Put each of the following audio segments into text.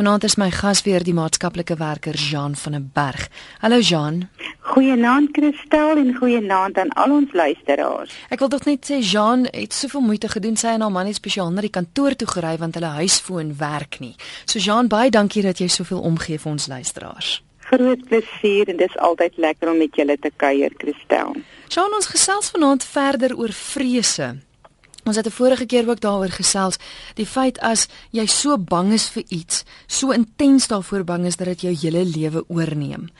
Vanaand is my gas weer die maatskaplike werker Jean van der Berg. Hallo Jean. Goeienaand Christel en goeienaand aan al ons luisteraars. Ek wil tog net sê Jean het soveel moeite gedoen sy en haar man het spesiaal na die kantoor toe gery want hulle huisfoon werk nie. So Jean, baie dankie dat jy soveel omgee vir ons luisteraars. Groot plesier en dis altyd lekker om met julle te kuier, Christel. Jean, ons gesels vanaand verder oor vrese. Ons het 'n vorige keer ook daaroor gesels, die feit as jy so bang is vir iets, so intens daarvoor bang is dat dit jou hele lewe oorneem.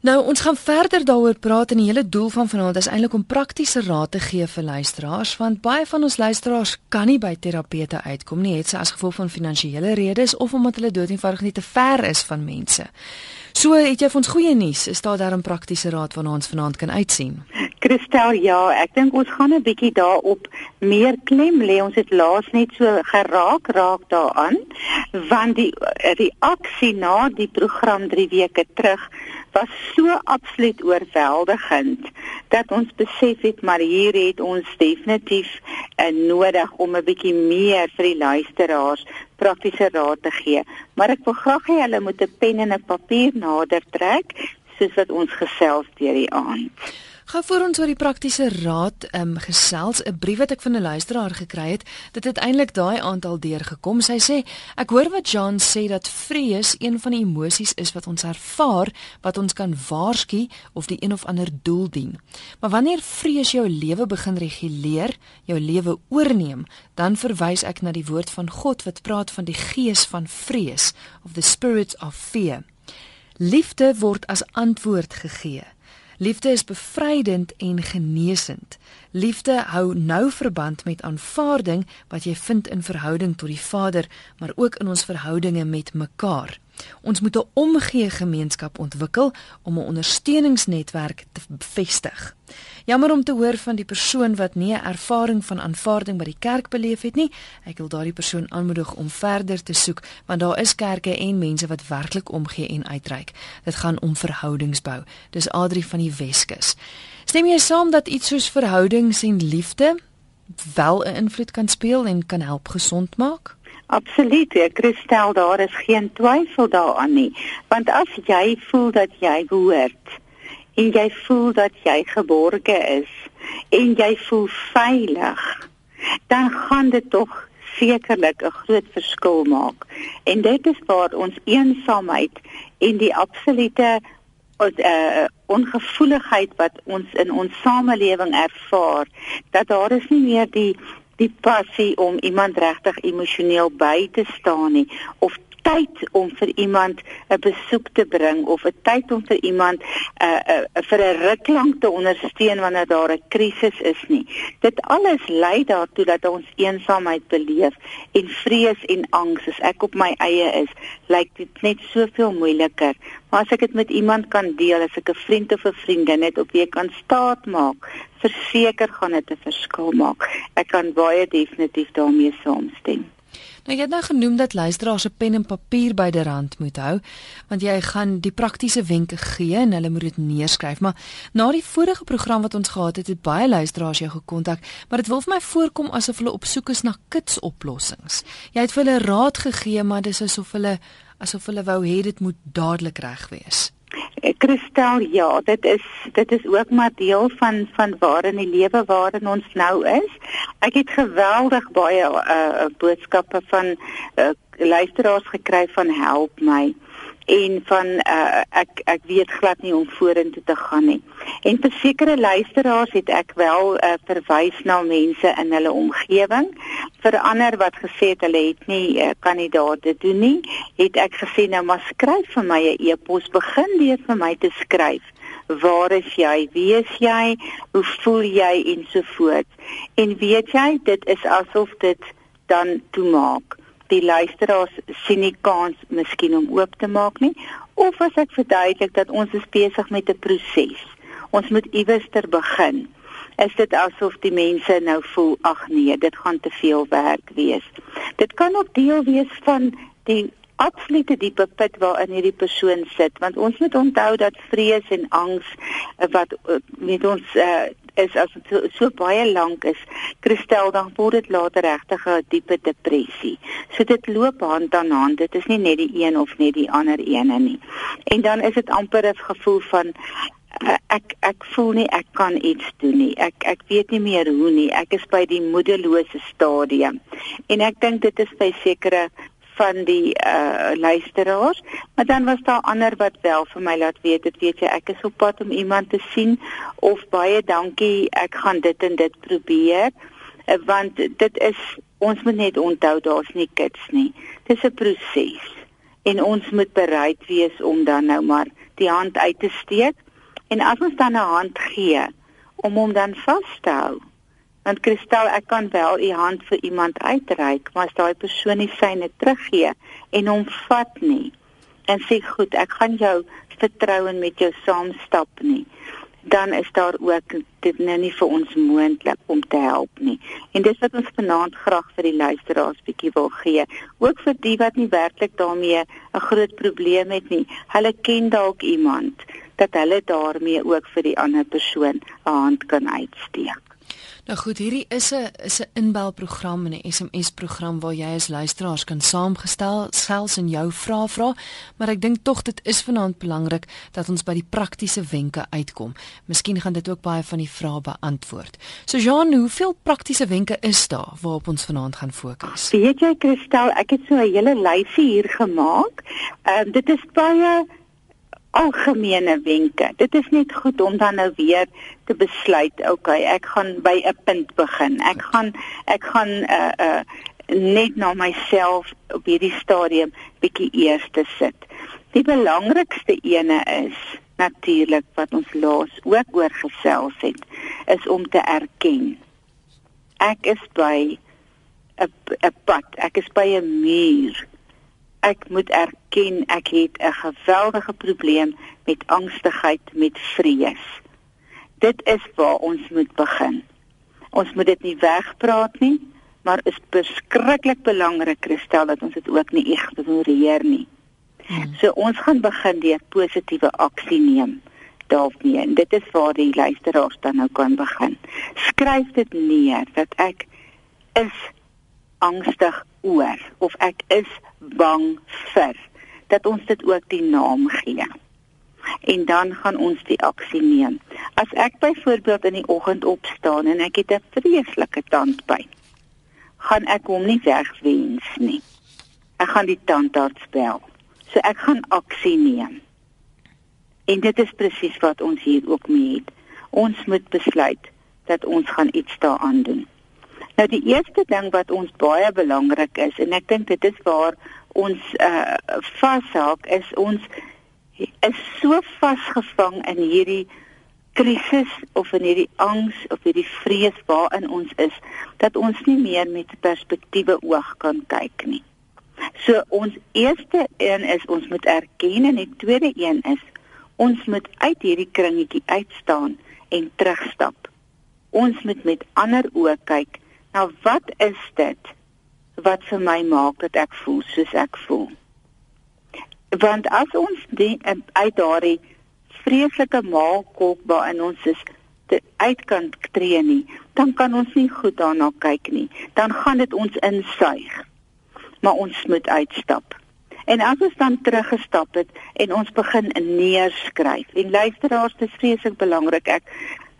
Nou, ons gaan verder daaroor praat en die hele doel van vanaand is eintlik om praktiese raad te gee vir luisteraars, want baie van ons luisteraars kan nie by terapeute uitkom nie, het sy as gevolg van finansiële redes of omdat hulle doodeenvoudig nie te ver is van mense. So, het jy vir ons goeie nuus? Is daar darem praktiese raad waarna ons vanaand kan uitsien? Christel, ja, ek dink ons gaan 'n bietjie daarop meer klem lê. Ons het laas net so geraak raak daaraan, want die reaksie na die program 3 weke terug was so absoluut oorweldigend dat ons besef het maar hier het ons definitief uh, nodig om 'n bietjie meer vir die luisteraars praktiese raad te gee. Maar ek wil graag hê hulle moet 'n pen en 'n papier nader trek soos wat ons gesels deur die aand. Gou voor ons oor die praktiese raad ehm um, gesels, 'n brief wat ek van 'n luisteraar gekry het, dit het eintlik daai aantal deurgekom. Sy sê, ek hoor wat John sê dat vrees een van die emosies is wat ons ervaar wat ons kan waarsku of die een of ander doel dien. Maar wanneer vrees jou lewe begin reguleer, jou lewe oorneem, dan verwys ek na die woord van God wat praat van die gees van vrees of the spirit of fear. Liefde word as antwoord gegee. Liefde is bevrydend en genesend. Liefde hou nou verband met aanvaarding wat jy vind in verhouding tot die Vader, maar ook in ons verhoudinge met mekaar. Ons moet 'n omgee gemeenskap ontwikkel om 'n ondersteuningsnetwerk te bevestig. Jammer om te hoor van die persoon wat nie 'n ervaring van aanvaarding by die kerk beleef het nie. Ek wil daardie persoon aanmoedig om verder te soek want daar is kerke en mense wat werklik omgee en uitreik. Dit gaan om verhoudingsbou. Dis Adri van die Weskus. Stem jy saam dat iets soos verhoudings en liefde wel 'n invloed kan speel en kan help gesond maak? Absoluut, ek stel daar is geen twyfel daaraan nie, want as jy voel dat jy behoort en jy voel dat jy geborge is en jy voel veilig, dan gaan dit tog sekerlik 'n groot verskil maak. En dit is waar ons eensaamheid en die absolute uh, ongevoeligheid wat ons in ons samelewing ervaar, dat daar is nie meer die die passie om iemand regtig emosioneel by te staan nie of tyd om vir iemand 'n besoek te bring of 'n tyd om vir iemand 'n uh, uh, uh, vir 'n ruk lank te ondersteun wanneer daar 'n krisis is nie. Dit alles lei daartoe dat ons eensaamheid beleef en vrees en angs as ek op my eie is, lyk dit net soveel moeiliker. Maar as ek dit met iemand kan deel, as ek 'n vriend of 'n vriendin het op wie ek kan staat maak, verseker gaan dit 'n verskil maak. Ek kan baie definitief daarmee saamstem. Nou jy het nou genoem dat luisteraars 'n pen en papier byderhand moet hou, want jy gaan die praktiese wenke gee en hulle moet dit neerskryf. Maar na die vorige program wat ons gehad het, het baie luisteraars jou gekontak, maar dit wil vir my voorkom asof hulle op soek is na kitsoplossings. Jy het vir hulle raad gegee, maar dis asof hulle asof hulle wou hê dit moet dadelik reg wees. Kristel, ja, dit is dit is ook maar deel van van waar in die lewe waarin ons nou is. Ek het geweldig baie uh boodskappe van uh, luisteraars gekry van help my en van uh, ek ek weet glad nie hoe om vorentoe te gaan nie. En vir sekere luisteraars het ek wel uh, verwys na mense in hulle omgewing. Vir ander wat gesê het hulle het nie uh, kandidaate doen nie, het ek gesê nou maar skryf vir my 'n e-pos, begin deur vir my te skryf. Waar is jy? Wie is jy? Hoe voel jy en so voort. En weet jy, dit is asof dit dan toemaak die luisteraars sien nie kans miskien om oop te maak nie of as ek verduidelik dat ons is besig met 'n proses. Ons moet iewers ter begin. Is dit asof die mense nou voel ag nee, dit gaan te veel werk wees. Dit kan ook deel wees van die absolute diepe put waarin hierdie persoon sit want ons moet onthou dat vrees en angs wat met ons uh, is as dit so, so baie lank is, kristel dan word dit later regtig 'n diepe depressie. So dit loop hand aan hand. Dit is nie net die een of net die ander ene nie. En dan is dit amper 'n gevoel van uh, ek ek voel nie ek kan iets doen nie. Ek ek weet nie meer hoe nie. Ek is by die moedelose stadium. En ek dink dit is by sekere van die uh luisteraars, maar dan was daar ander wat wel vir my laat weet, dit weet jy, ek is op pad om iemand te sien of baie dankie, ek gaan dit en dit probeer, uh, want dit is ons moet net onthou daar's nie kits nie. Dis 'n proses en ons moet bereid wees om dan nou maar die hand uit te steek en as ons dan 'n hand gee om hom dan vas te hou Want Kristal, ek kan wel u hand vir iemand uitreik, maar as daai persoon nie syne teruggee en hom vat nie en sê goed, ek gaan jou vertrou en met jou saam stap nie, dan is daar ook dit nou nie vir ons moontlik om te help nie. En dis wat ons vanaand graag vir die luisteraars bietjie wil gee, ook vir die wat nie werklik daarmee 'n groot probleem het nie. Hulle ken dalk iemand dat hulle daarmee ook vir die ander persoon 'n hand kan uitsteek. Nou goed, hierdie is 'n is 'n inbelprogram en 'n SMS program waar jy as luisteraars kan saamgestel selfs in jou vrae vra, maar ek dink tog dit is vanaand belangrik dat ons by die praktiese wenke uitkom. Miskien gaan dit ook baie van die vrae beantwoord. So Jean, hoeveel praktiese wenke is daar waarop ons vanaand gaan fokus? Weet jy Christel, ek het so 'n hele lysie hier gemaak. Ehm uh, dit is baie algemene wenke. Dit is net goed om dan nou weer te besluit, okay, ek gaan by 'n punt begin. Ek gaan ek gaan uh uh net na myself op hierdie stadium bietjie eers te sit. Die belangrikste ene is natuurlik wat ons laas ook oor gesels het, is om te erken. Ek is by 'n 'n pad, ek is by 'n muur ek moet erken ek het 'n geweldige probleem met angstigheid, met vrees. Dit is waar ons moet begin. Ons moet dit nie wegpraat nie, maar is beskruiklik belangrik Christel dat ons dit ook nie ignoreer nie. Hmm. So ons gaan begin deur positiewe aksie neem daarmee en dit is waar die luisteraars dan nou kan begin. Skryf dit neer dat ek is angstig oor of ek is bang vir dat ons dit ook die naam gee. En dan gaan ons die aksie neem. As ek byvoorbeeld in die oggend opstaan en ek het 'n vreeslike tandpyn, gaan ek hom nie wegwens nie. Ek gaan die tandarts bel. So ek gaan aksie neem. En dit is presies wat ons hier ook mee het. Ons moet besluit dat ons gaan iets daaraan doen. Nou die eerste ding wat ons baie belangrik is en ek dink dit is waar ons uh vashak is ons is so vasgevang in hierdie krisis of in hierdie angs of hierdie vrees waarin ons is dat ons nie meer met perspektiewe oog kan kyk nie. So ons eerste een is ons moet erken en die tweede een is ons moet uit hierdie kringetjie uitstaan en terugstap. Ons moet met ander oë kyk Nou wat is dit wat vir my maak dat ek voel soos ek voel? Want as ons die uit daardie vreeslike maalkolk waarin ons is uit kan tree nie, dan kan ons nie goed daarna kyk nie. Dan gaan dit ons insuig. Maar ons moet uitstap. En as ons dan teruggestap het en ons begin neerskryf. En luisteraars, dit is vreeslik belangrik. Ek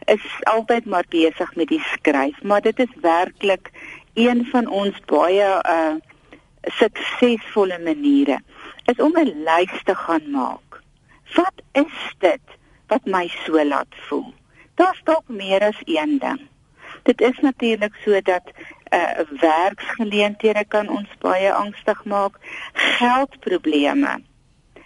is altyd maar besig met die skryf, maar dit is werklik een van ons baie uh suksesvolle maniere is om 'n lys te gaan maak. Wat is dit wat my so laat voel? Daar's dalk meer as een ding. Dit is natuurlik so dat uh werksgeleenthede kan ons baie angstig maak, geldprobleme.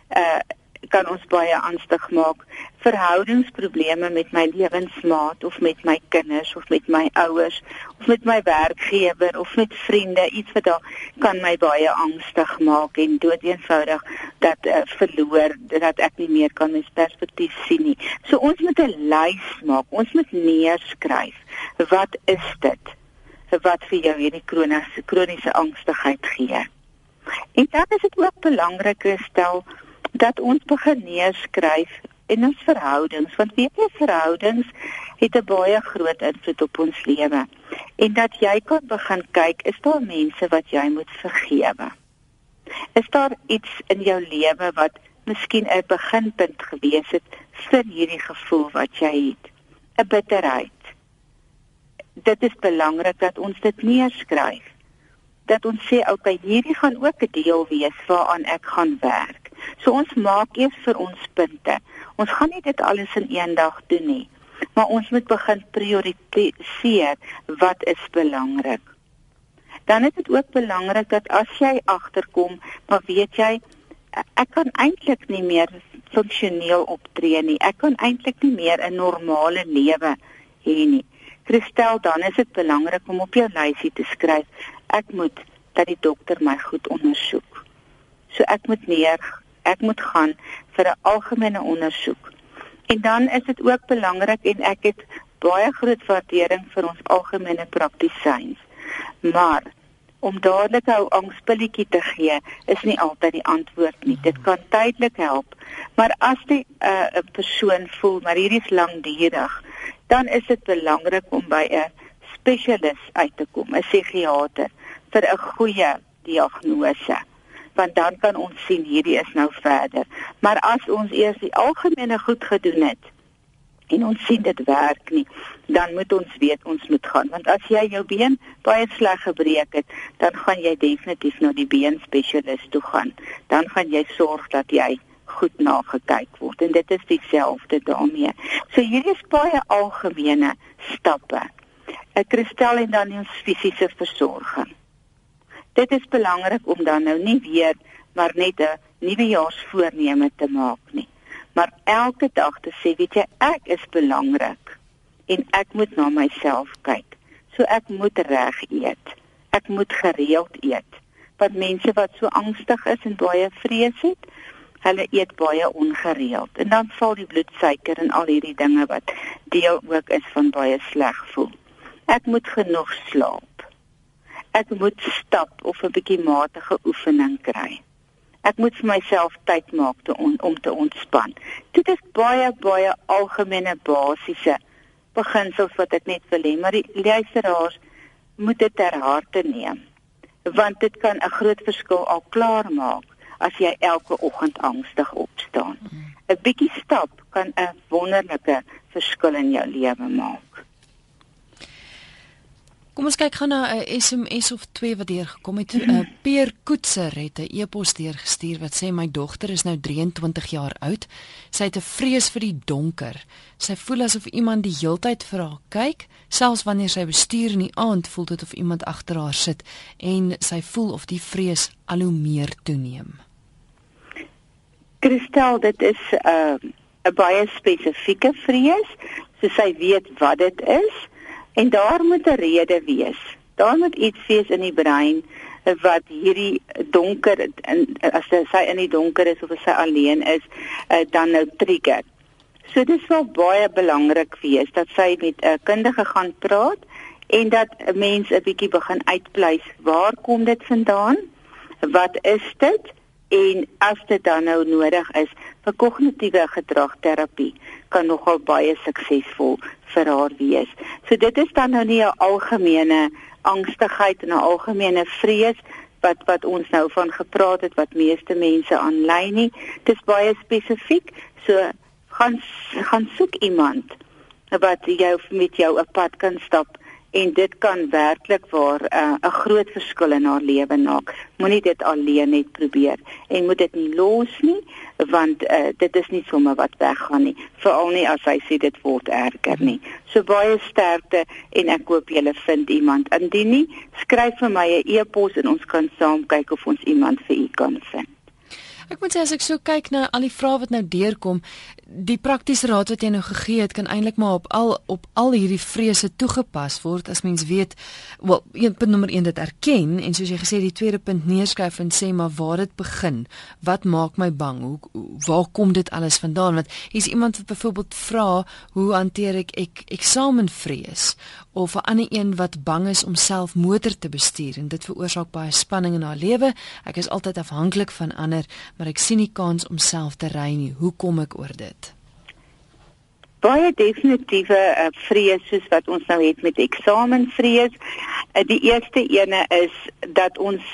Uh kan ons baie angstig maak. Verhoudingsprobleme met my lewensmaat of met my kinders of met my ouers of met my werkgewer of met vriende, iets wat dan kan my baie angstig maak en doeteenvoudig dat uh, verloor dat ek nie meer kan my perspektief sien nie. So ons moet 'n lys maak. Ons moet neerskryf. Wat is dit? wat vir jou hierdie kroniese kroniese angstigheid gee. En dan is dit ook belangrik stel dat ons begin neerskryf en ons verhoudings want weet jy verhoudings het 'n baie groot invloed op ons lewe. En dat jy kan begin kyk is daar mense wat jy moet vergewe? Is daar iets in jou lewe wat miskien 'n beginpunt gewees het vir hierdie gevoel wat jy het? 'n bitterheid. Dit is belangrik dat ons dit neerskryf. Dat ons sê okay hierdie gaan ook 'n deel wees waaraan ek gaan werk so ons maak eers vir ons punte Ons gaan nie dit alles in een dag doen nie, maar ons moet begin prioritiseer wat is belangrik. Dan is dit ook belangrik dat as jy agterkom, maar weet jy, ek kan eintlik nie meer funksioneel optree nie. Ek kan eintlik nie meer 'n normale lewe hê nie. Christel, dan is dit belangrik om op jou lysie te skryf, ek moet dat die dokter my goed ondersoek. So ek moet neer ek moet gaan vir 'n algemene ondersoek. En dan is dit ook belangrik en ek het baie groot waardering vir ons algemene praktisyns. Maar om dadelik 'n angspilletjie te gee is nie altyd die antwoord nie. Dit kan tydelik help, maar as die 'n uh, persoon voel maar hierdie is lankdurig, dan is dit belangrik om by 'n spesialis uit te kom, 'n psigiater vir 'n goeie diagnose want dan kan ons sien hierdie is nou verder. Maar as ons eers die algemene goed gedoen het en ons sien dit werk nie, dan moet ons weet ons moet gaan want as jy jou been baie sleg gebreek het, dan gaan jy definitief na die beenspesialis toe gaan. Dan gaan jy sorg dat jy goed nagekyk word en dit is dieselfde daarmee. So hierdie is baie algemene stappe. 'n Kristel en dan ons fisiese versorging. Dit is belangrik om dan nou nie weer maar net 'n nuwejaarsvoorneme te maak nie, maar elke dag te sê, weet jy, ek is belangrik en ek moet na myself kyk. So ek moet reg eet. Ek moet gereeld eet. Want mense wat so angstig is en baie vrees het, hulle eet baie ongereeld en dan val die bloedsuiker en al hierdie dinge wat deel ook is van baie sleg voel. Ek moet genoeg slaap ek moet stap of 'n bietjie matige oefening kry. Ek moet vir myself tyd maak te on, om te ontspan. Dit is baie baie algemene basiese beginsels wat ek net wil hê, maar die luisteraars moet dit ter harte neem. Want dit kan 'n groot verskil al klaar maak as jy elke oggend angstig opstaan. 'n Bietjie stap kan 'n wonderlike verskil in jou lewe maak. Kom ons kyk gou na 'n SMS of twee wat deur gekom het. uh, eh, Peer Koetser het 'n e-pos deurgestuur wat sê my dogter is nou 23 jaar oud. Sy het 'n vrees vir die donker. Sy voel asof iemand die heeltyd vir haar kyk, selfs wanneer sy bestuur in die aand voel dit of iemand agter haar sit en sy voel of die vrees al hoe meer toeneem. Kristel, dit is 'n uh, 'n baie spesifieke vrees, so sy weet wat dit is. En daar moet 'n rede wees. Daar moet iets wees in die brein wat hierdie donker in as sy in die donker is of as sy alleen is, uh, dan nou trigger. So dit is wel baie belangrik wees dat sy met 'n uh, kundige gaan praat en dat 'n mens 'n bietjie begin uitpleis waar kom dit vandaan? Wat is dit? En as dit dan nou nodig is vir kognitiewe gedragterapie, kan nogal baie suksesvol vir haar wees. So dit is dan nou nie 'n algemene angstigheid en 'n algemene vrees wat wat ons nou van gepraat het wat meeste mense aanlyn nie. Dit is baie spesifiek. So gaan gaan soek iemand wat jou met jou 'n pad kan stap en dit kan werklik waar uh, 'n uh, groot verskil in haar lewe maak. Moenie dit alleen net probeer en moet dit nie los nie want uh, dit is nie sommer wat weggaan nie veral nie as hy sê dit word erger nie. So baie sterkte en ek hoop julle vind iemand. Indien nie, skryf vir my 'n e-pos en ons kan saam kyk of ons iemand vir u kan vind. Ek moet sê as ek so kyk na al die vrae wat nou deurkom, die praktiese raad wat jy nou gegee het kan eintlik maar op al op al hierdie vrese toegepas word as mens weet, wel, punt nommer 1 dit erken en soos jy gesê die tweede punt neerskryf en sê maar waar dit begin. Wat maak my bang? Hoe waar kom dit alles vandaan? Want hier's iemand wat byvoorbeeld vra, hoe hanteer ek ek eksamenvrees of 'n ander een wat bang is om self motor te bestuur en dit veroorsaak baie spanning in haar lewe. Ek is altyd afhanklik van ander, maar ek sien nie kans om self te ry nie. Hoe kom ek oor dit? baie definitiewe uh, vrees soos wat ons nou het met eksamenvrees. Uh, die eerste ene is dat ons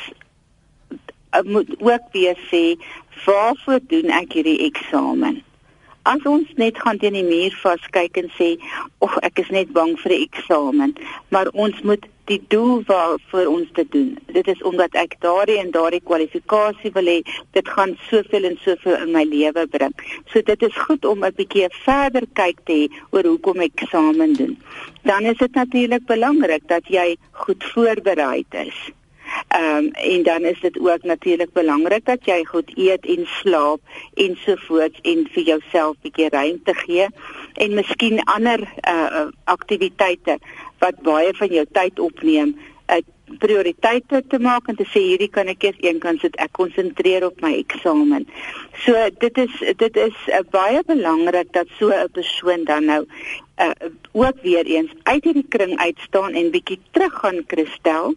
uh, moet ook weer sê waarvoor doen ek hierdie eksamen? As ons net gaan teen die muur vaskyk en sê, "Ag, ek is net bang vir die eksamen," maar ons moet die doel waarvoor ons dit doen. Dit is omdat ek daardie en daardie kwalifikasie wil hê, dit gaan soveel en soveel in my lewe bring. So dit is goed om 'n bietjie verder kyk te hê oor hoekom ek eksamen doen. Dan is dit natuurlik belangrik dat jy goed voorberei is. Ehm um, en dan is dit ook natuurlik belangrik dat jy goed eet en slaap ensovoorts en vir jouself 'n bietjie ruimte gee en miskien ander uh aktiwiteite wat baie van jou tyd opneem, uh, prioriteite te maak en te sê hierdie kan ek eers eenkant sit ek konsentreer op my eksamen. So dit is dit is uh, baie belangrik dat so 'n persoon dan nou uh, ook weer eens uit hierdie kring uitstaan en bietjie teruggaan kristel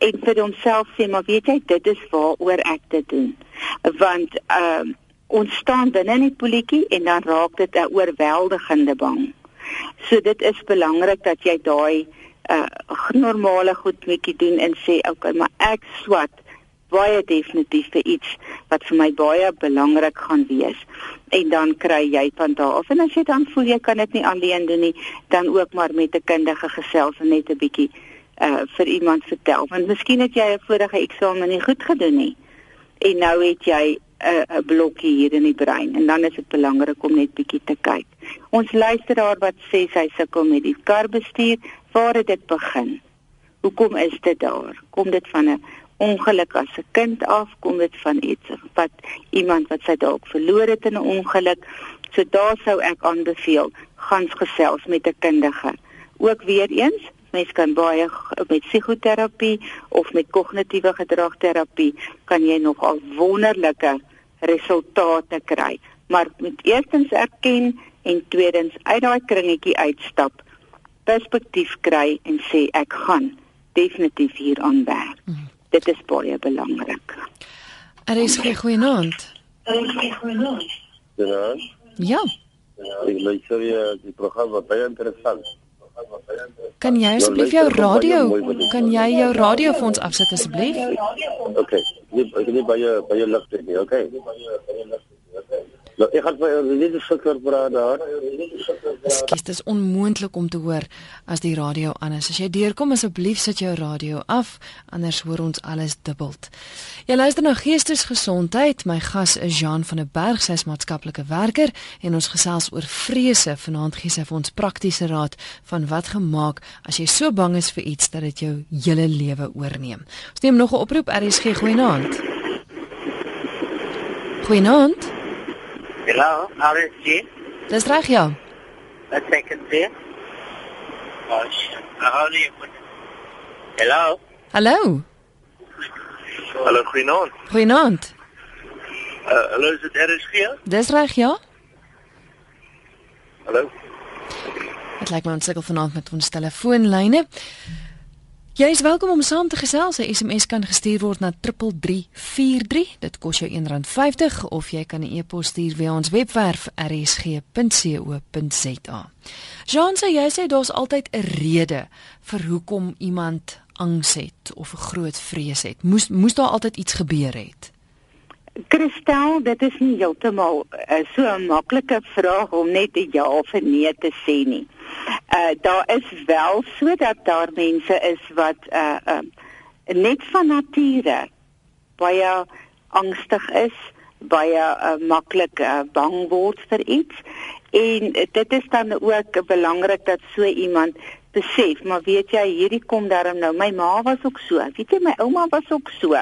en vir homself sê maar weet jy dit is waaroor ek dit doen. Want ehm uh, ons staan binne in die politiek en dan raak dit 'n oorweldigende bang. So dit is belangrik dat jy daai uh normale goed netjie doen en sê okay maar ek swat baie definitief vir iets wat vir my baie belangrik gaan wees. En dan kry jy van daar af. En as jy dan voel jy kan dit nie alleen doen nie dan ook maar met 'n kundige gesels en net 'n bietjie uh vir iemand vertel want miskien het jy 'n vorige eksamen nie goed gedoen nie en nou het jy 'n uh, blokkie hier in die brein en dan is dit belangrik om net bietjie te kyk. Ons luister daar wat sê sy sukkel met die karbestuur, waar het dit begin? Hoekom is dit daar? Kom dit van 'n ongeluk as 'n kind af? Kom dit van iets wat iemand wat sy dalk verloor het in 'n ongeluk? So daar sou ek aanbeveel, gaan gesels met 'n kundige. Ook weer eens, mens kan baie met psigoterapie of met kognitiewe gedragterapie kan jy nogal wonderlike resultate kry. Maar moet eerstens erken en tweedens uit daai kringetjie uitstap, perspektief kry en sê ek gaan definitief hier aan werk. Mm. Dit is baie belangrik. Er is geen goeie naam. Er is geen goeie naam. Ja. Ja. Ek luister jy die program wat baie interessant. Kan jy asseblief jou radio kan jy jou radio vir ons afsit asseblief? OK. Ek het nie baie baie ligte nie, OK. Nou, ek het baie net seker praat daar. Skielik is onmoontlik om te hoor as die radio aan is. As jy deurkom asseblief sit jou radio af, anders hoor ons alles dubbeld. Jy luister na Geestesgesondheid. My gas is Jean van der Berg, sy is maatskaplike werker en ons gesels oor vrese. Vanaand gee sy vir ons praktiese raad van wat gemaak as jy so bang is vir iets dat dit jou hele lewe oorneem. Ons neem nog 'n oproep. RSG goeienaand. Goeienaand. Hallo, RSG. Dis reg ja. Wat sê jy? Hallo. Hallo. Hallo, goeienaand. Goeienaand. Uh, hallo, is dit RSG? Dis reg ja. Hallo. Dit lyk my ons sukkel vanaand met ons telefoonlyne. Jy is welkom om saam te gesels. 'n SMS kan gestuur word na 3343. Dit kos jou R1.50 of jy kan 'n e-pos stuur via ons webwerf rsg.co.za. Jean sê jy sê daar's altyd 'n rede vir hoekom iemand angs het of 'n groot vrees het. Moes moes daar altyd iets gebeur het? Kristel, dit is nie heeltemal uh, so 'n maklike vraag om net 'n ja of 'n nee te sê nie. Uh daar is wel sodat daar mense is wat uh uh net van nature baie angstig is, baie uh, maklik uh, bang word vir iets en dit is dan ook belangrik dat so iemand besef, maar weet jy, hierdie kom daarom nou. My ma was ook so. Weet jy, my ouma was ook so.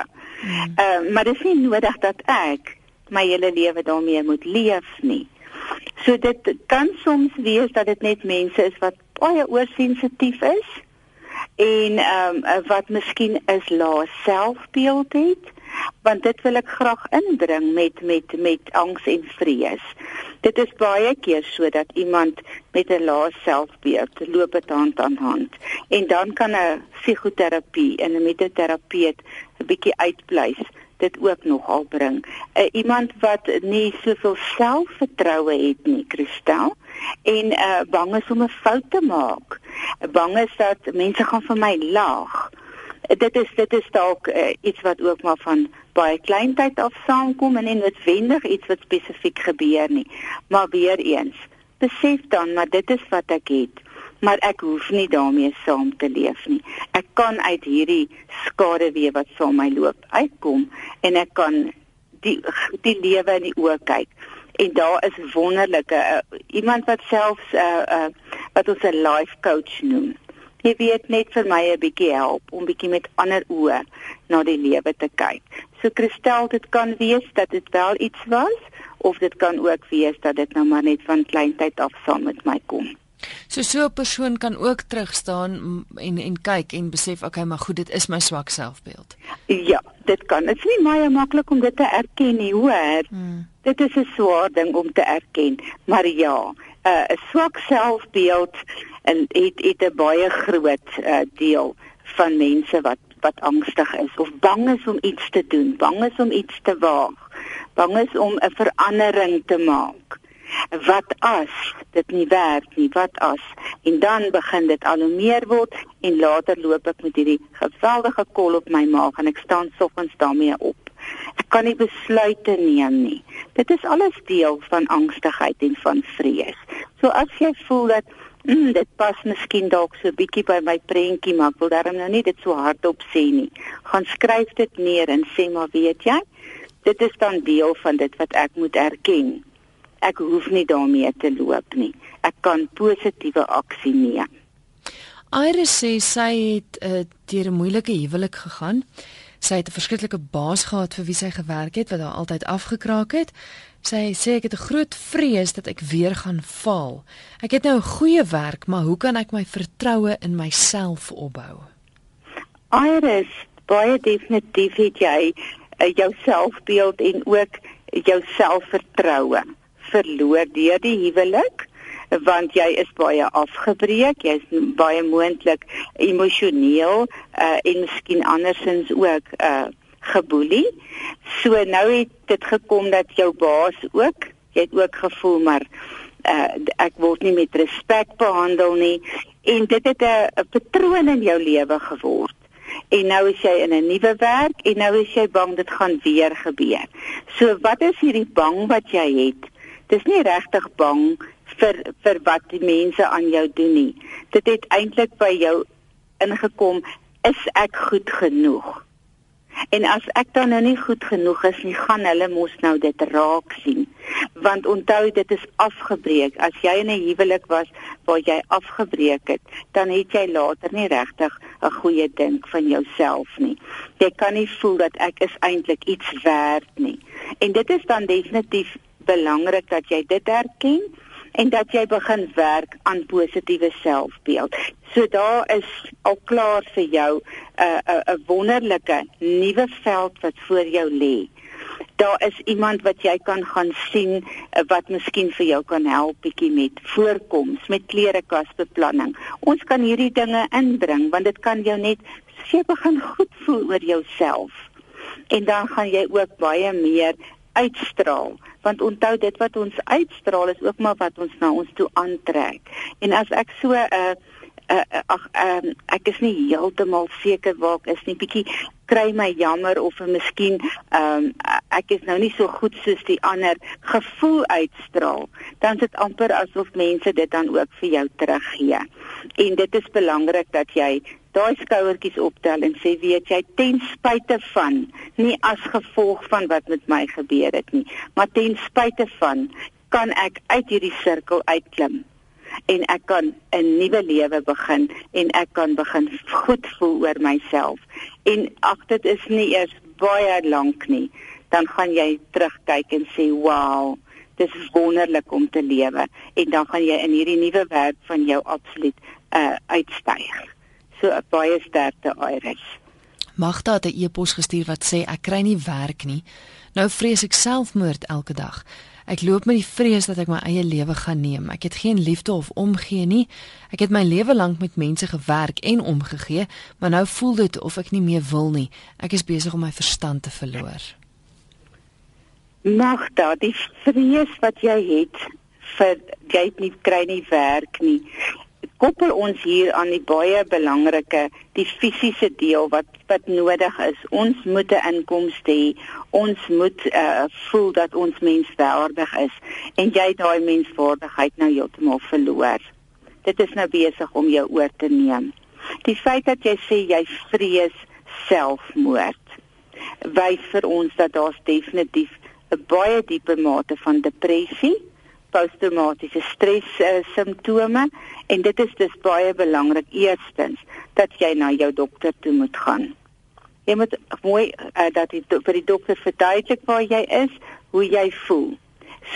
Hmm. Uh, maar dit is nie nodig dat ek my hele lewe daarmee moet leef nie. So dit kan soms wees dat dit net mense is wat baie oorsensitief is en ehm um, wat miskien is lae selfbeeld het want dit wil ek graag indring met met met angs en vrees. Dit is baie keer sodat iemand met 'n lae selfbeeld loop dit hand aan hand en dan kan 'n psigoterapie en 'n metoterapeut 'n bietjie uitpleis dit ook nogal bring. Uh, iemand wat nie soveel selfvertroue het nie, Kristel, en uh bang is om 'n fout te maak. Bang is dat mense gaan vir my lag. Dit is dit is dalk uh, iets wat ook maar van baie kleintyd af saamkom en nie noodwendig iets wat spesifiek gebeur nie. Maar weer eens, besef dan maar dit is wat ek het maar ek hoef nie daarmee saam te leef nie. Ek kan uit hierdie skaduwee wat saam my loop uitkom en ek kan die die lewe in die oë kyk. En daar is wonderlike uh, iemand wat selfs uh, uh, wat ons 'n life coach noem. Jy weet net vir my 'n bietjie help om bietjie met ander oë na die lewe te kyk. So Christel, dit kan wees dat dit wel iets was of dit kan ook wees dat dit nou maar net van kleintyd af saam met my kom. So so 'n persoon kan ook terug staan en en kyk en besef okay, maar goed, dit is my swak selfbeeld. Ja, dit kan. Dit is nie baie maklik om dit te erken nie, hoor. Hmm. Dit is 'n swaar ding om te erken, maar ja, 'n uh, swak selfbeeld en het het 'n baie groot uh, deel van mense wat wat angstig is of bang is om iets te doen, bang is om iets te waag, bang is om 'n verandering te maak. Wat as dit nie werk nie wat as? En dan begin dit al hoe meer word en later loop ek met hierdie geweldige kol op my maag en ek staan soggens daarmee op kan nie besluite neem nie dit is alles deel van angstigheid en van vrees so as jy voel dat mm, dit pas miskien dalk so bietjie by my prentjie maar ek wil daarom nou nie dit so hardop sê nie gaan skryf dit neer en sê maar weet jy dit is dan deel van dit wat ek moet erken ek hoef nie daarmee te loop nie. Ek kan positiewe aksie neem. Iris sê sy het uh, deur 'n moeilike huwelik gegaan. Sy het 'n verskriklike baas gehad vir wie sy gewerk het wat haar altyd afgekraak het. Sy sê ek het 'n groot vrees dat ek weer gaan faal. Ek het nou 'n goeie werk, maar hoe kan ek my vertroue in myself opbou? Iris, baie definitief het jy uh, jou selfbeeld en ook jou selfvertroue verloor deur die huwelik want jy is baie afgebreek, jy is baie moontlik emosioneel uh, en miskien andersins ook uh geboelie. So nou het dit gekom dat jou baas ook, jy het ook gevoel maar uh ek word nie met respek behandel nie en dit het 'n patroon in jou lewe geword. En nou is jy in 'n nuwe werk en nou is jy bang dit gaan weer gebeur. So wat is hierdie bang wat jy het? dis nie regtig bang vir vir wat die mense aan jou doen nie. Dit het eintlik by jou ingekom, is ek goed genoeg? En as ek dan nou nie goed genoeg is nie, gaan hulle mos nou dit raak sien. Want onthou dit is afgebreek. As jy in 'n huwelik was waar jy afgebreek het, dan het jy later nie regtig 'n goeie dink van jouself nie. Jy kan nie voel dat ek is eintlik iets werd nie. En dit is dan definitief belangrik dat jy dit erken en dat jy begin werk aan positiewe selfbeeld. So daar is al klaar vir jou 'n uh, 'n uh, 'n wonderlike nuwe veld wat voor jou lê. Daar is iemand wat jy kan gaan sien uh, wat miskien vir jou kan help bietjie met voorkoms, met klerekasbeplanning. Ons kan hierdie dinge inbring want dit kan jou net jy begin goed voel oor jouself. En dan gaan jy ook baie meer uitstraal want onthou dit wat ons uitstraal is ook maar wat ons na ons toe aantrek. En as ek so 'n uh, eh, uh, uh, ag um, ek is nie heeltemal seker waar ek is nie. Bietjie kry my jammer of miskien um, ek is nou nie so goed soos die ander gevoel uitstraal. Dan is dit amper asof mense dit dan ook vir jou teruggee. En dit is belangrik dat jy daai skouertjies optel en sê weet jy ten spyte van nie as gevolg van wat met my gebeur het nie maar ten spyte van kan ek uit hierdie sirkel uitklim en ek kan 'n nuwe lewe begin en ek kan begin goed voel oor myself. En ag dit is nie eers baie lank nie dan gaan jy terugkyk en sê wow dis wonderlik om te lewe. En dan gaan jy in hierdie nuwe werk van jou absoluut uh, uitstyg So 'n baie sterkte Iris. Magda het 'n e-pos gestuur wat sê ek kry nie werk nie. Nou vrees ek selfmoord elke dag. Ek loop met die vrees dat ek my eie lewe gaan neem. Ek het geen liefde of omgee nie. Ek het my lewe lank met mense gewerk en omgegee, maar nou voel dit of ek nie meer wil nie. Ek is besig om my verstand te verloor. Magda, die vrees wat jy het vir jy het nie kry nie werk nie koppel ons hier aan die baie belangrike die fisiese deel wat wat nodig is. Ons moet 'n inkomste hê. Ons moet uh, voel dat ons menswaardig is en jy daai menswaardigheid nou heeltemal verloor. Dit is nou besig om jou oor te neem. Die feit dat jy sê jy vrees selfmoord wys vir ons dat daar definitief 'n baie diepe mate van depressie posttraumatiese stres uh, simptome en dit is dus baie belangrik eerstens dat jy na jou dokter toe moet gaan. Jy moet mooi uh, dat jy vir die dokter verduidelik waar jy is, hoe jy voel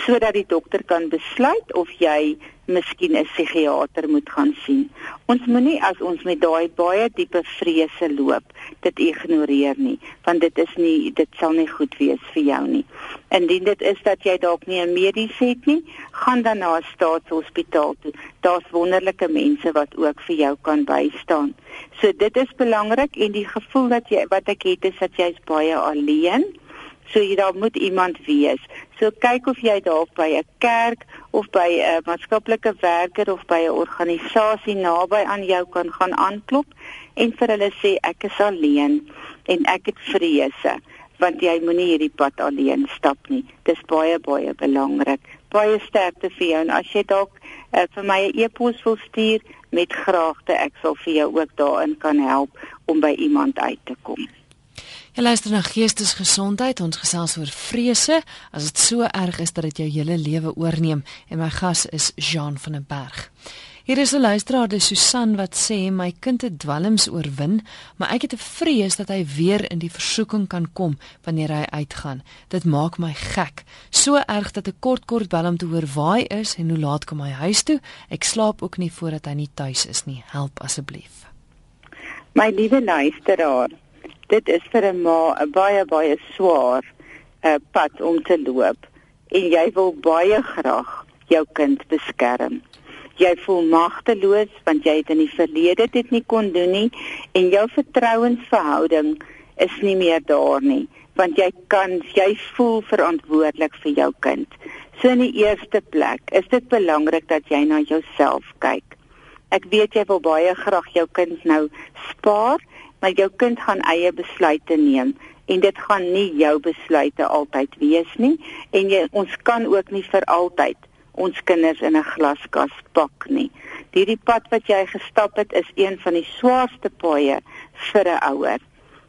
sodat die dokter kan besluit of jy miskien 'n psigiater moet gaan sien. Ons moenie as ons met daai baie diepe vrese loop, dit ignoreer nie, want dit is nie dit sal nie goed wees vir jou nie. Indien dit is dat jy dalk nie 'n medies het nie, gaan dan na 'n staatshospitaal toe. Daar's wonderlike mense wat ook vir jou kan bystaan. So dit is belangrik en die gevoel dat jy wat ek het is dat jy is baie alleen. So jy daar moet iemand wees. So kyk of jy dalk by 'n kerk of by 'n maatskaplike werker of by 'n organisasie naby aan jou kan gaan aanklop en vir hulle sê ek is alleen en ek het vrese want jy moenie hierdie pad alleen stap nie. Dis baie baie belangrik. Baie sterkte vir jou en as jy dalk uh, vir my 'n e-pos wil stuur met graagte ek sal vir jou ook daarin kan help om by iemand uit te kom. Jy luister na Geestesgesondheid, ons gesels oor vrese, as dit so erg is dat dit jou hele lewe oorneem en my gas is Jean van der Berg. Hier is 'n luisteraar, dis Susan wat sê my kind het dwelms oorwin, maar ek het 'n vrees dat hy weer in die versoeking kan kom wanneer hy uitgaan. Dit maak my gek, so erg dat ek kort kort bel om te hoor waar hy is en hoe laat kom hy huis toe. Ek slaap ook nie voordat hy nie tuis is nie. Help asseblief. My liewe luisteraar, dit is vir 'n ma 'n baie baie swaar uh, pad om te loop en jy wil baie graag jou kind beskerm. Jy voel magteloos want jy het in die verlede dit nie kon doen nie en jou vertrouensverhouding is nie meer daar nie want jy kan jy voel verantwoordelik vir jou kind. So in die eerste plek is dit belangrik dat jy na jouself kyk. Ek weet jy wil baie graag jou kind nou spaar maar jou kind gaan eie besluite neem en dit gaan nie jou besluite altyd wees nie en jy ons kan ook nie vir altyd ons kinders in 'n glaskas pak nie. Hierdie pad wat jy gestap het is een van die swaarste paaie vir 'n ouer.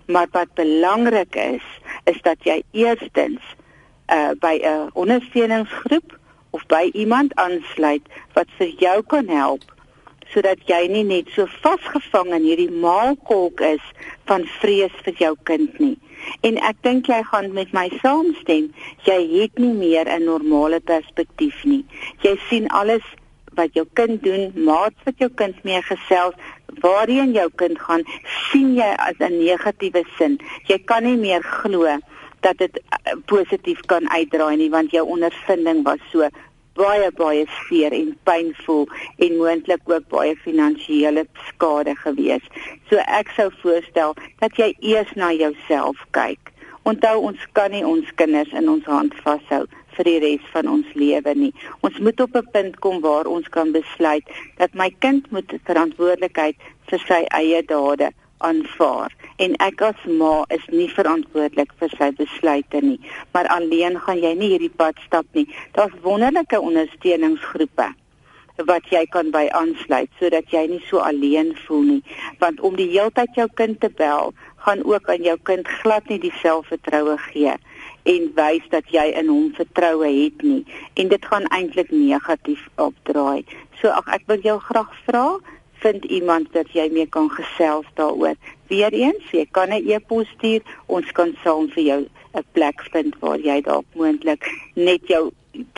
Maar wat belangrik is, is dat jy eerstens uh by 'n ondersteuningsgroep of by iemand aansluit wat vir jou kan help sodat jy nie net so vasgevang in hierdie maalkolk is van vrees vir jou kind nie. En ek dink jy gaan met my saamstem, jy het nie meer 'n normale perspektief nie. Jy sien alles wat jou kind doen, maats wat jou kind mee gesels, waarheen jou kind gaan, sien jy as 'n negatiewe sin. Jy kan nie meer glo dat dit uh, positief kan uitdraai nie want jou ondervinding was so baie baie seer en pynvol en moontlik ook baie finansiële skade gewees. So ek sou voorstel dat jy eers na jouself kyk. Onthou ons kan nie ons kinders in ons hand vashou vir die res van ons lewe nie. Ons moet op 'n punt kom waar ons kan besluit dat my kind moet verantwoordelikheid vir sy eie dade aanvaar. En ek as ma is nie verantwoordelik vir sy besluite nie. Maar alleen gaan jy nie hierdie pad stap nie. Daar's wonderlike ondersteuningsgroepe wat jy kan by aansluit sodat jy nie so alleen voel nie. Want om die heeltyd jou kind te bel gaan ook aan jou kind glad nie die selfvertroue gee en wys dat jy in hom vertroue het nie. En dit gaan eintlik negatief opdraai. So ag ek wil jou graag vra vind iemand wat jy mee kan gesels daaroor. Weereens, jy kan 'n e-pos stuur, ons kan saam vir jou 'n plek vind waar jy dalk moontlik net jou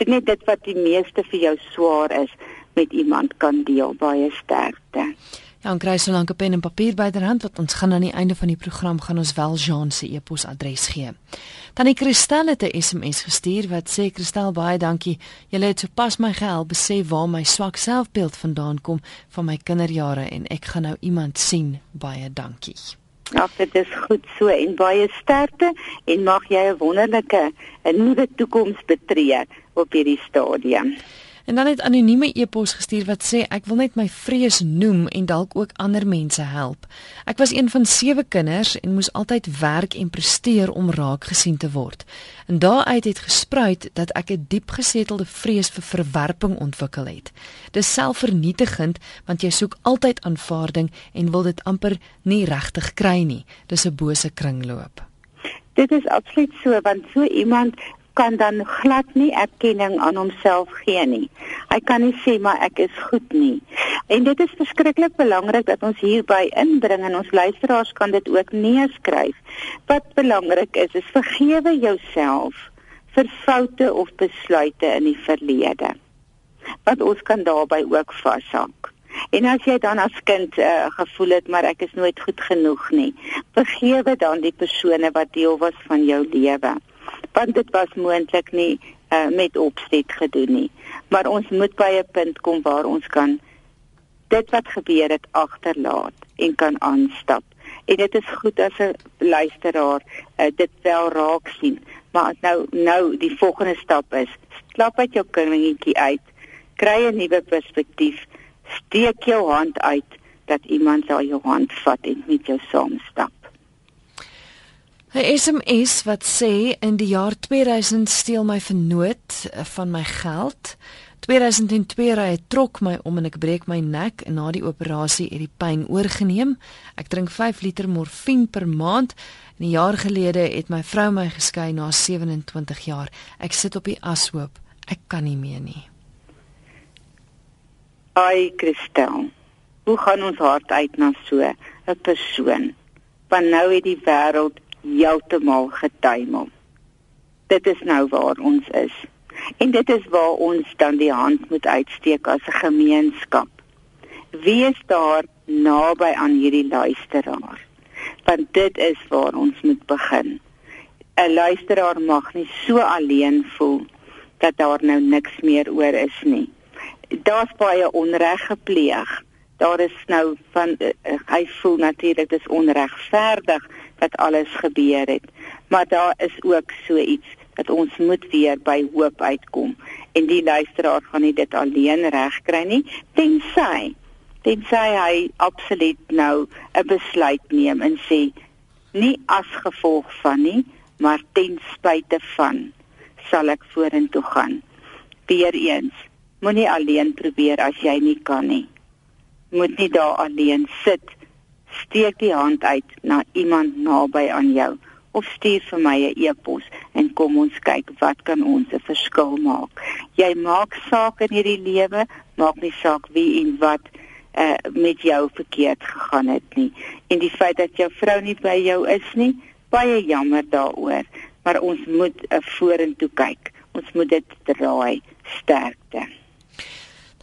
net dit wat die meeste vir jou swaar is met iemand kan deel baie sterkte. Ja, en kry so lank 'n pen en papier byderhand wat ons gaan aan die einde van die program gaan ons wel Jean se e-posadres gee. Tannie Christel het 'n SMS gestuur wat sê Christel baie dankie. Jy het sopas my gehelp besef waar my swak selfbeeld vandaan kom van my kinderjare en ek gaan nou iemand sien. Baie dankie. Ja, dit is goed so en baie sterkte en mag jy 'n wonderlike 'n nuwe toekoms betree op hierdie stadium. En dan het anonieme e-pos gestuur wat sê ek wil net my vrees noem en dalk ook ander mense help. Ek was een van sewe kinders en moes altyd werk en presteer om raak gesien te word. En daaruit het gespruit dat ek 'n diep gesetelde vrees vir verwerping ontwikkel het. Dis selfvernietigend want jy soek altyd aanvaarding en wil dit amper nie regtig kry nie. Dis 'n bose kringloop. Dit is absoluut so want so iemand kan dan glad nie erkenning aan homself gee nie. Hy kan nie sê maar ek is goed nie. En dit is verskriklik belangrik dat ons hierby inbring en ons luisteraars kan dit ook neerskryf. Wat belangrik is, is vergewe jouself vir foute of besluite in die verlede. Want ons kan daarbey ook vashak. En as jy dan as kind uh, gevoel het maar ek is nooit goed genoeg nie, vergewe dan die persone wat deel was van jou lewe. Want dit was moontlik nie uh, met opset gedoen nie. Maar ons moet by 'n punt kom waar ons kan dit wat gebeur het agterlaat en kan aanstap. En dit is goed as 'n luisteraar uh, dit wel raak sien. Maar nou nou die volgende stap is klap uit jou kindertjie uit. Kry 'n nuwe perspektief steek jou hand uit dat iemand sal jou hand vat en met jou saamstap. 'n SMS wat sê in die jaar 2000 steel my vernoot eh, van my geld. 2002 ry hy trok my om en ek breek my nek en na die operasie het die pyn oorgeneem. Ek drink 5 liter morfine per maand. 'n Jaar gelede het my vrou my geskei na 27 jaar. Ek sit op die ashoop. Ek kan nie meer nie. Ai Christel, hoe gaan ons hart uit na so 'n persoon? Want nou het die wêreld heeltemal getuimel. Dit is nou waar ons is. En dit is waar ons dan die hand moet uitsteek as 'n gemeenskap. Wie is daar naby aan hierdie luisteraar? Want dit is waar ons moet begin. 'n Luisteraar mag nie so alleen voel dat daar nou niks meer oor is nie daar's baie onreg gepleeg. Daar is nou van uh, hy voel natuurlik dis onregverdig wat alles gebeur het. Maar daar is ook so iets dat ons moet weer by hoop uitkom en die luisteraar gaan nie dit alleen regkry nie tensy tensy hy absoluut nou 'n besluit neem en sê nie as gevolg van nie maar ten spyte van sal ek vorentoe gaan. Weereens Moenie alleen probeer as jy nie kan nie. Moet nie daar alleen sit. Steek die hand uit na iemand naby aan jou of stuur vir my 'n e-pos en kom ons kyk wat kan ons 'n verskil maak. Jy maak saak in hierdie lewe, maak nie saak wie en wat uh, met jou verkeerd gegaan het nie. En die feit dat jou vrou nie by jou is nie, baie jammer daaroor, maar ons moet uh, vorentoe kyk. Ons moet dit draai sterkte.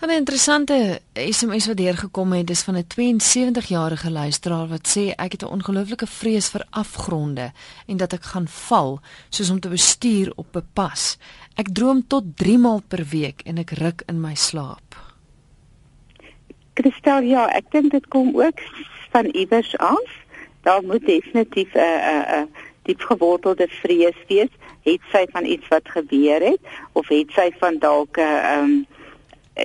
Dan 'n interessante SMS wat deurgekom het, dis van 'n 72-jarige luisteraar wat sê ek het 'n ongelooflike vrees vir afgronde en dat ek gaan val, soos om te bestuur op 'n pas. Ek droom tot 3 maal per week en ek ruk in my slaap. Kristel, ja, ek dink dit kom ook van iewers af. Daar moet definitief 'n 'n 'n diep gewortelde vrees wees, het sy van iets wat gebeur het of het sy van dalk 'n ehm um,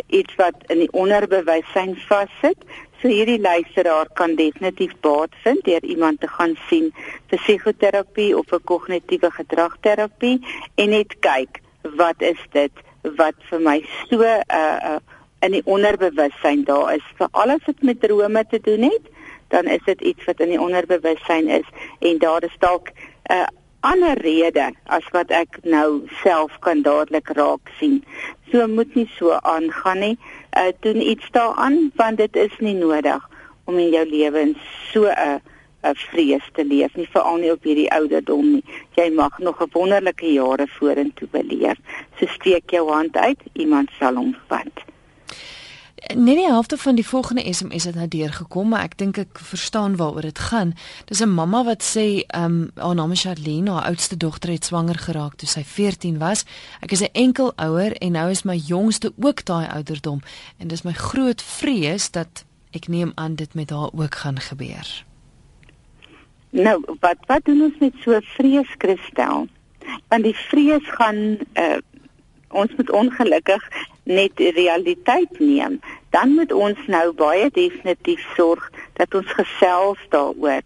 iets wat in die onderbewussyn vassit. So hierdie luisteraar kan definitief baat vind deur iemand te gaan sien vir psigoterapie of vir kognitiewe gedragterapie en net kyk wat is dit wat vir my so uh, uh in die onderbewussyn daar is vir alles wat met drome te doen het dan is dit iets wat in die onderbewussyn is en daar is dalk 'n uh, ander rede as wat ek nou self kan dadelik raak sien. So moet nie so aangaan nie. Uh doen iets daaraan want dit is nie nodig om in jou lewe so 'n 'n vrees te leef nie veral nie op hierdie ouderdom nie. Jy mag nog 'n wonderlike jare vorentoe beleef. So steek jou hand uit, iemand sal hom vat. Net die helfte van die volgende SMS het nou deurgekom, maar ek dink ek verstaan waaroor dit gaan. Dis 'n mamma wat sê, ehm, um, haar naam is Charlene, haar oudste dogter het swanger geraak toe sy 14 was. Ek is 'n enkel ouer en nou is my jongste ook daai ouderdom en dis my groot vrees dat ek neem aan dit met haar ook gaan gebeur. Nou, wat wat doen ons met so vrees, Christel? Want die vrees gaan uh ons moet ongelukkig net realiteit neem, dan moet ons nou baie definitief sorg dat ons gesels daaroor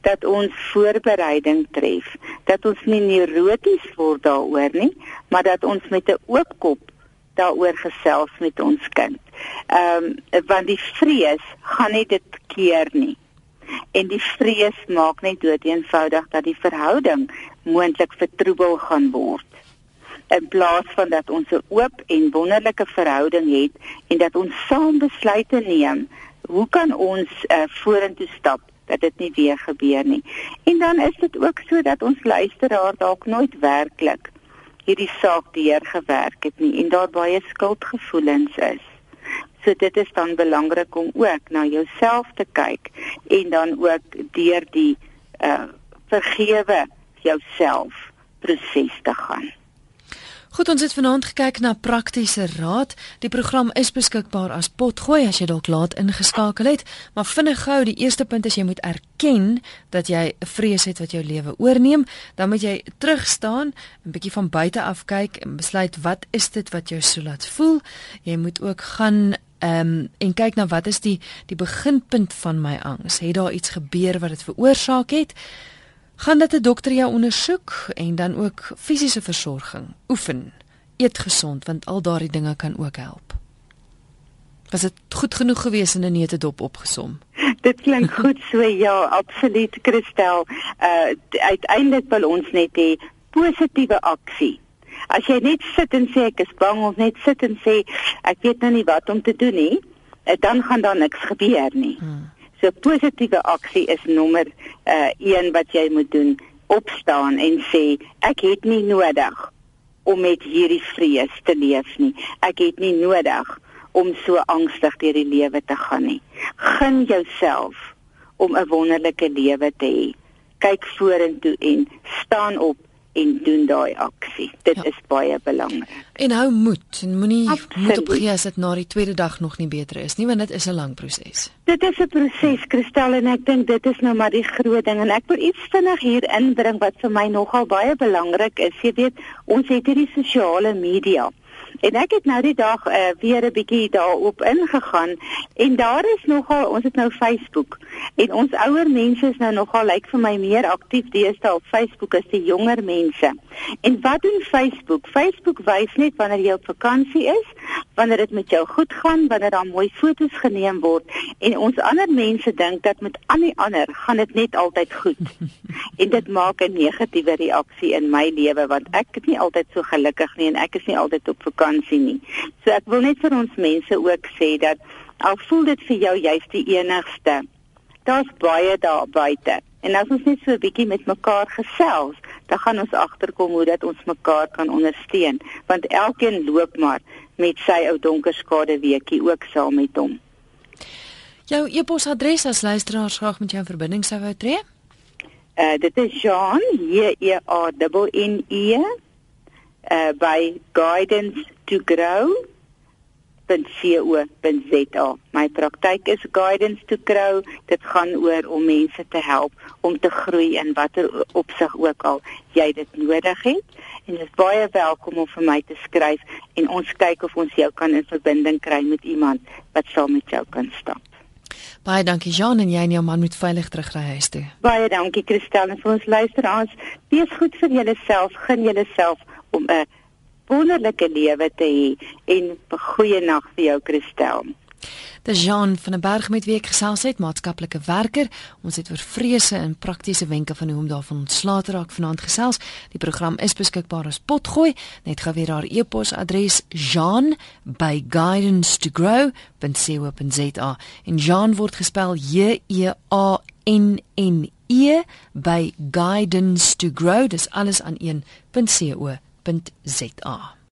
dat ons voorbereiding tref, dat ons nie neuroties word daaroor nie, maar dat ons met 'n oop kop daaroor gesels met ons kind. Ehm um, want die vrees gaan nie dit keer nie. En die vrees maak net dood eenvoudig dat die verhouding moontlik vertroebel gaan word. In plaas van dat ons 'n oop en wonderlike verhouding het en dat ons saam besluite neem, hoe kan ons uh, vorentoe stap dat dit nie weer gebeur nie. En dan is dit ook so dat ons luisteraar dalk nooit werklik hierdie saak deurgewerk het nie en daar baie skuldgevoelens is. So dit is dan belangrik om ook na jouself te kyk en dan ook deur die uh vergewe jouself proses te gaan. Goed, ons het vanaand gekyk na praktiese raad. Die program is beskikbaar as potgooi as jy dalk laat ingeskakel het, maar vinnig gou, die eerste punt is jy moet erken dat jy 'n vrees het wat jou lewe oorneem, dan moet jy terug staan, 'n bietjie van buite af kyk en besluit wat is dit wat jou so laat voel? Jy moet ook gaan ehm um, en kyk na wat is die die beginpunt van my angs? Het daar iets gebeur wat dit veroorsaak het? Gaan dit 'n dokter jou ondersoek en dan ook fisiese versorging oefen. Eet gesond want al daardie dinge kan ook help. Was dit goed genoeg gewees in 'n neutedop opgesom? Dit klink goed so ja, absoluut Christel. Uh uiteindelik wil ons net hê positiewe aksie. As jy net sit en sê ek is bang of net sit en sê ek weet nou nie wat om te doen nie, eh, dan gaan daar niks gebeur nie. Hmm. So positiewe aksie is nommer 1 uh, wat jy moet doen. Opstaan en sê ek het nie nodig om met hierdie vrees te leef nie. Ek het nie nodig om so angstig deur die lewe te gaan nie. Gun jouself om 'n wonderlike lewe te hê. Kyk vorentoe en staan op en doen daai aksie. Dit ja. is baie belangrik. En hou moed en moenie moed opgee as dit na die tweede dag nog nie beter is nie, want dit is 'n lang proses. Dit is 'n proses, Kristel, en ek dink dit is nou maar die groot ding en ek wil iets vinnig hier inbring wat vir my nogal baie belangrik is. Jy weet, ons het hierdie sosiale media. En ek het nou die dag uh, weer 'n bietjie daarop ingegaan en daar is nogal ons het nou Facebook en ons ouer mense is nou nogal lyk like vir my meer aktief deesdae op Facebook as die jonger mense. En wat doen Facebook? Facebook wys net wanneer jy op vakansie is, wanneer dit met jou goed gaan, wanneer daar mooi foto's geneem word en ons ander mense dink dat met al die ander gaan dit net altyd goed. en dit maak 'n negatiewe reaksie in my lewe want ek is nie altyd so gelukkig nie en ek is nie altyd op vakansie nie. So ek wil net vir ons mense ook sê dat al voel dit vir jou jy's die enigste, daar's baie daar buite. En as ons net so 'n bietjie met mekaar gesels, dan gaan ons agterkom hoe dat ons mekaar kan ondersteun, want elkeen loop maar met sy ou donker skade weekie ook saam met hom. Jou e-posadres as luisteraars graag met jou in verbinding sou wou tree? Uh dit is Jean J E A N N E uh by guidance to grow .co.za. My praktyk is guidance to grow. Dit gaan oor om mense te help om te groei in watter opsig ook al jy dit nodig het. En dit is baie welkom om vir my te skryf en ons kyk of ons jou kan in verbinding kry met iemand wat saam met jou kan stap. Baie dankie Jean en jy en jou man moet veilig terugry huis toe. Baie dankie Christel en vir ons luisteraars. Wees goed vir julleself, gun julleself om 'n wonderlike lewe te hê en 'n goeie nag vir jou Christel. Dis Jean van der Berg met wie ek gesels het, maatskaplike werker. Ons het oor vrese en praktiese wenke van hoe om daarvan ontslae te raak vanaand gesels. Die program is beskikbaar as potgooi. Net gou weer haar e-posadres jean@guidance2grow.co.za. En Jean word gespel J E A N N E by guidance to grow. Dis alles aan een.co.za